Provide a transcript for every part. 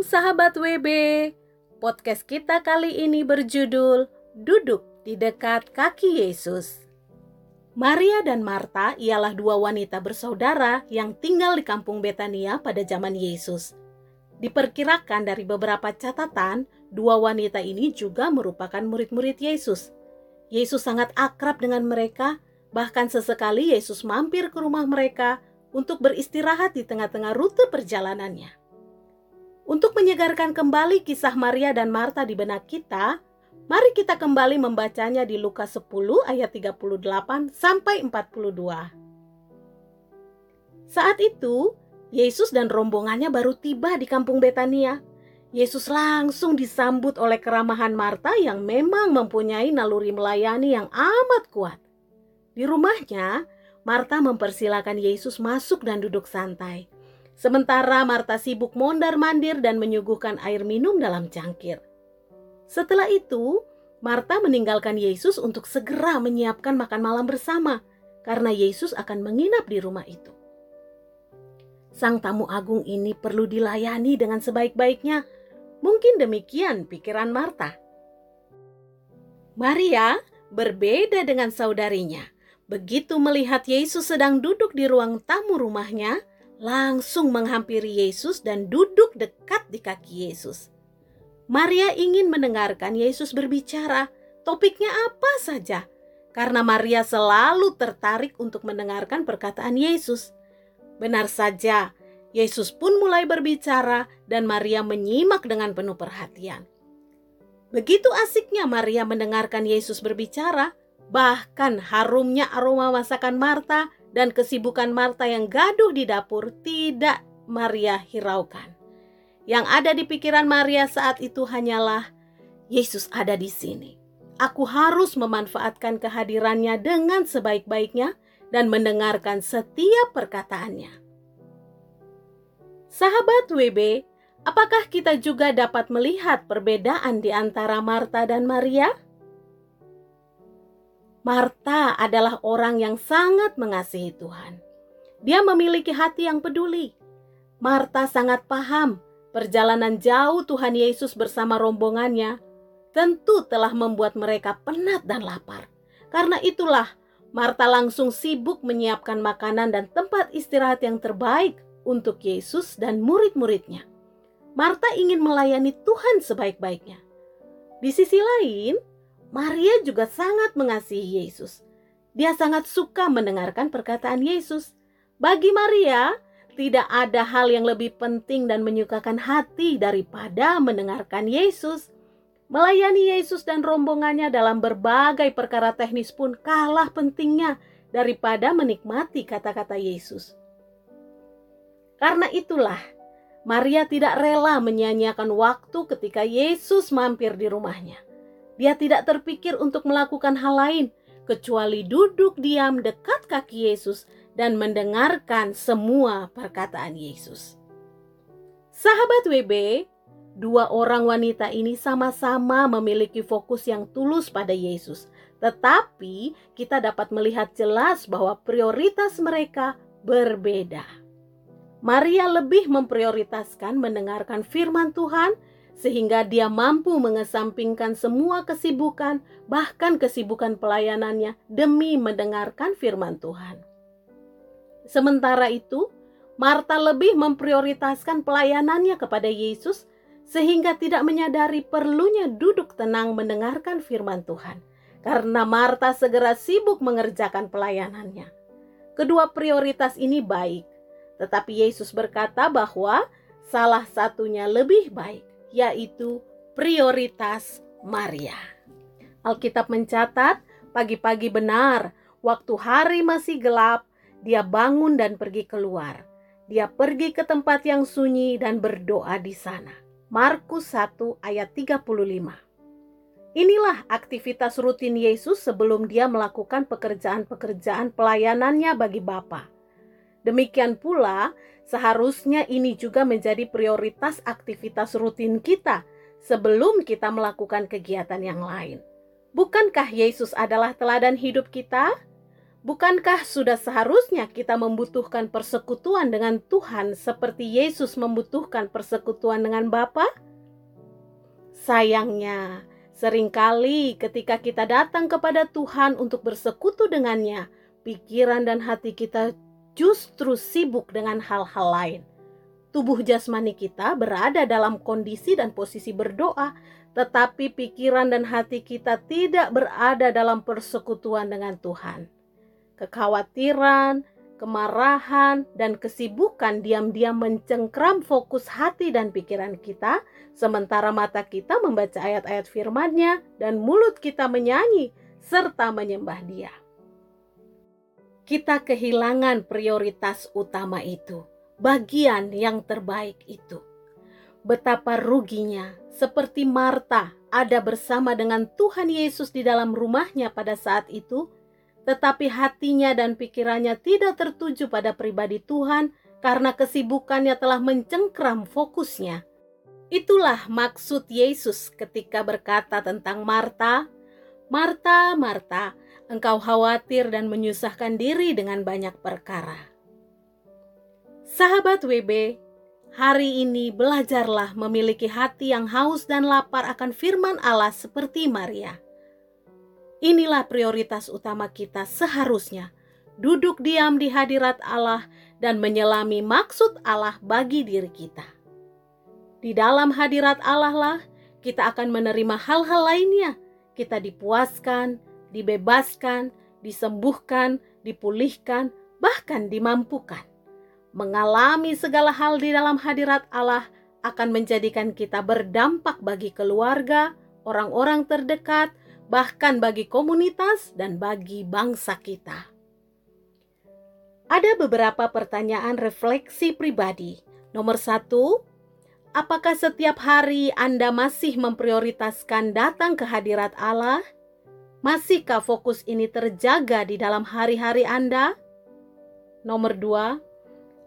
Sahabat WB. Podcast kita kali ini berjudul Duduk di dekat kaki Yesus. Maria dan Marta ialah dua wanita bersaudara yang tinggal di kampung Betania pada zaman Yesus. Diperkirakan dari beberapa catatan, dua wanita ini juga merupakan murid-murid Yesus. Yesus sangat akrab dengan mereka, bahkan sesekali Yesus mampir ke rumah mereka untuk beristirahat di tengah-tengah rute perjalanannya. Untuk menyegarkan kembali kisah Maria dan Marta di benak kita, mari kita kembali membacanya di Lukas 10 ayat 38 sampai 42. Saat itu, Yesus dan rombongannya baru tiba di kampung Betania. Yesus langsung disambut oleh keramahan Marta yang memang mempunyai naluri melayani yang amat kuat. Di rumahnya, Marta mempersilahkan Yesus masuk dan duduk santai. Sementara Marta sibuk mondar-mandir dan menyuguhkan air minum dalam cangkir. Setelah itu, Marta meninggalkan Yesus untuk segera menyiapkan makan malam bersama karena Yesus akan menginap di rumah itu. Sang tamu agung ini perlu dilayani dengan sebaik-baiknya. Mungkin demikian pikiran Marta. Maria berbeda dengan saudarinya. Begitu melihat Yesus sedang duduk di ruang tamu rumahnya, langsung menghampiri Yesus dan duduk dekat di kaki Yesus. Maria ingin mendengarkan Yesus berbicara, topiknya apa saja, karena Maria selalu tertarik untuk mendengarkan perkataan Yesus. Benar saja, Yesus pun mulai berbicara, dan Maria menyimak dengan penuh perhatian. Begitu asiknya Maria mendengarkan Yesus berbicara, bahkan harumnya aroma masakan Marta dan kesibukan Marta yang gaduh di dapur tidak Maria hiraukan. Yang ada di pikiran Maria saat itu hanyalah Yesus ada di sini. Aku harus memanfaatkan kehadirannya dengan sebaik-baiknya dan mendengarkan setiap perkataannya. Sahabat WB, apakah kita juga dapat melihat perbedaan di antara Marta dan Maria? Marta adalah orang yang sangat mengasihi Tuhan. Dia memiliki hati yang peduli. Marta sangat paham perjalanan jauh Tuhan Yesus bersama rombongannya tentu telah membuat mereka penat dan lapar. Karena itulah Marta langsung sibuk menyiapkan makanan dan tempat istirahat yang terbaik untuk Yesus dan murid-muridnya. Marta ingin melayani Tuhan sebaik-baiknya. Di sisi lain, Maria juga sangat mengasihi Yesus. Dia sangat suka mendengarkan perkataan Yesus. Bagi Maria, tidak ada hal yang lebih penting dan menyukakan hati daripada mendengarkan Yesus. Melayani Yesus dan rombongannya dalam berbagai perkara teknis pun kalah pentingnya daripada menikmati kata-kata Yesus. Karena itulah, Maria tidak rela menyanyiakan waktu ketika Yesus mampir di rumahnya. Dia tidak terpikir untuk melakukan hal lain kecuali duduk diam dekat kaki Yesus dan mendengarkan semua perkataan Yesus. Sahabat WB, dua orang wanita ini sama-sama memiliki fokus yang tulus pada Yesus, tetapi kita dapat melihat jelas bahwa prioritas mereka berbeda. Maria lebih memprioritaskan mendengarkan firman Tuhan sehingga dia mampu mengesampingkan semua kesibukan, bahkan kesibukan pelayanannya, demi mendengarkan firman Tuhan. Sementara itu, Marta lebih memprioritaskan pelayanannya kepada Yesus, sehingga tidak menyadari perlunya duduk tenang mendengarkan firman Tuhan, karena Marta segera sibuk mengerjakan pelayanannya. Kedua prioritas ini baik, tetapi Yesus berkata bahwa salah satunya lebih baik yaitu prioritas Maria. Alkitab mencatat, pagi-pagi benar, waktu hari masih gelap, dia bangun dan pergi keluar. Dia pergi ke tempat yang sunyi dan berdoa di sana. Markus 1 ayat 35. Inilah aktivitas rutin Yesus sebelum dia melakukan pekerjaan-pekerjaan pelayanannya bagi Bapa. Demikian pula Seharusnya ini juga menjadi prioritas aktivitas rutin kita sebelum kita melakukan kegiatan yang lain. Bukankah Yesus adalah teladan hidup kita? Bukankah sudah seharusnya kita membutuhkan persekutuan dengan Tuhan seperti Yesus membutuhkan persekutuan dengan Bapa? Sayangnya, sering kali ketika kita datang kepada Tuhan untuk bersekutu dengannya, pikiran dan hati kita justru sibuk dengan hal-hal lain. Tubuh jasmani kita berada dalam kondisi dan posisi berdoa, tetapi pikiran dan hati kita tidak berada dalam persekutuan dengan Tuhan kekhawatiran, kemarahan, dan kesibukan diam-diam mencengkram fokus hati dan pikiran kita, sementara mata kita membaca ayat-ayat firman-Nya dan mulut kita menyanyi serta menyembah Dia. Kita kehilangan prioritas utama itu, bagian yang terbaik itu. Betapa ruginya, seperti Marta ada bersama dengan Tuhan Yesus di dalam rumahnya pada saat itu, tetapi hatinya dan pikirannya tidak tertuju pada pribadi Tuhan karena kesibukannya telah mencengkram fokusnya. Itulah maksud Yesus ketika berkata tentang Marta, "Marta, Marta, engkau khawatir dan menyusahkan diri dengan banyak perkara." Sahabat WB, hari ini belajarlah memiliki hati yang haus dan lapar akan firman Allah seperti Maria. Inilah prioritas utama kita seharusnya duduk diam di hadirat Allah dan menyelami maksud Allah bagi diri kita. Di dalam hadirat Allah lah kita akan menerima hal-hal lainnya. Kita dipuaskan, dibebaskan, disembuhkan, dipulihkan, bahkan dimampukan. Mengalami segala hal di dalam hadirat Allah akan menjadikan kita berdampak bagi keluarga, orang-orang terdekat, bahkan bagi komunitas dan bagi bangsa kita. Ada beberapa pertanyaan refleksi pribadi. Nomor satu, apakah setiap hari Anda masih memprioritaskan datang ke hadirat Allah? Masihkah fokus ini terjaga di dalam hari-hari Anda? Nomor dua,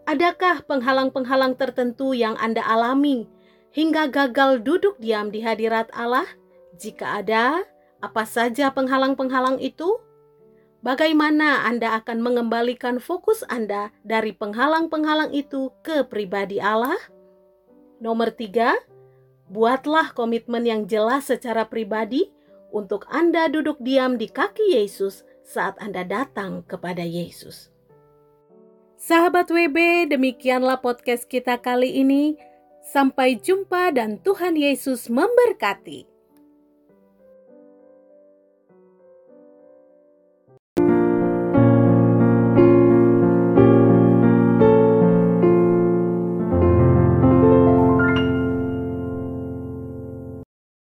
adakah penghalang-penghalang tertentu yang Anda alami hingga gagal duduk diam di hadirat Allah? Jika ada, apa saja penghalang-penghalang itu? Bagaimana Anda akan mengembalikan fokus Anda dari penghalang-penghalang itu ke pribadi Allah? Nomor tiga, buatlah komitmen yang jelas secara pribadi untuk Anda duduk diam di kaki Yesus saat Anda datang kepada Yesus. Sahabat WB, demikianlah podcast kita kali ini. Sampai jumpa dan Tuhan Yesus memberkati.